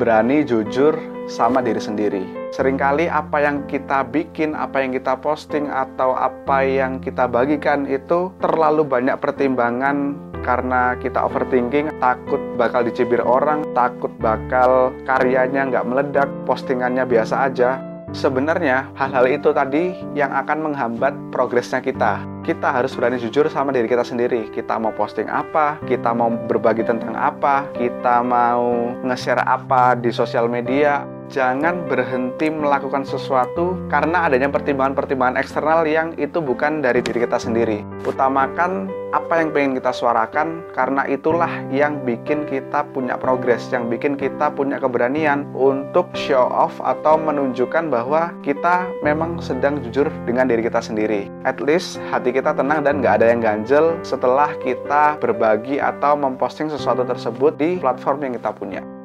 berani jujur sama diri sendiri. Seringkali apa yang kita bikin, apa yang kita posting, atau apa yang kita bagikan itu terlalu banyak pertimbangan karena kita overthinking, takut bakal dicibir orang, takut bakal karyanya nggak meledak, postingannya biasa aja. Sebenarnya hal-hal itu tadi yang akan menghambat progresnya kita. Kita harus berani jujur sama diri kita sendiri. Kita mau posting apa, kita mau berbagi tentang apa, kita mau nge-share apa di sosial media, jangan berhenti melakukan sesuatu karena adanya pertimbangan-pertimbangan eksternal yang itu bukan dari diri kita sendiri. Utamakan apa yang pengen kita suarakan karena itulah yang bikin kita punya progres, yang bikin kita punya keberanian untuk show off atau menunjukkan bahwa kita memang sedang jujur dengan diri kita sendiri. At least hati kita tenang dan nggak ada yang ganjel setelah kita berbagi atau memposting sesuatu tersebut di platform yang kita punya.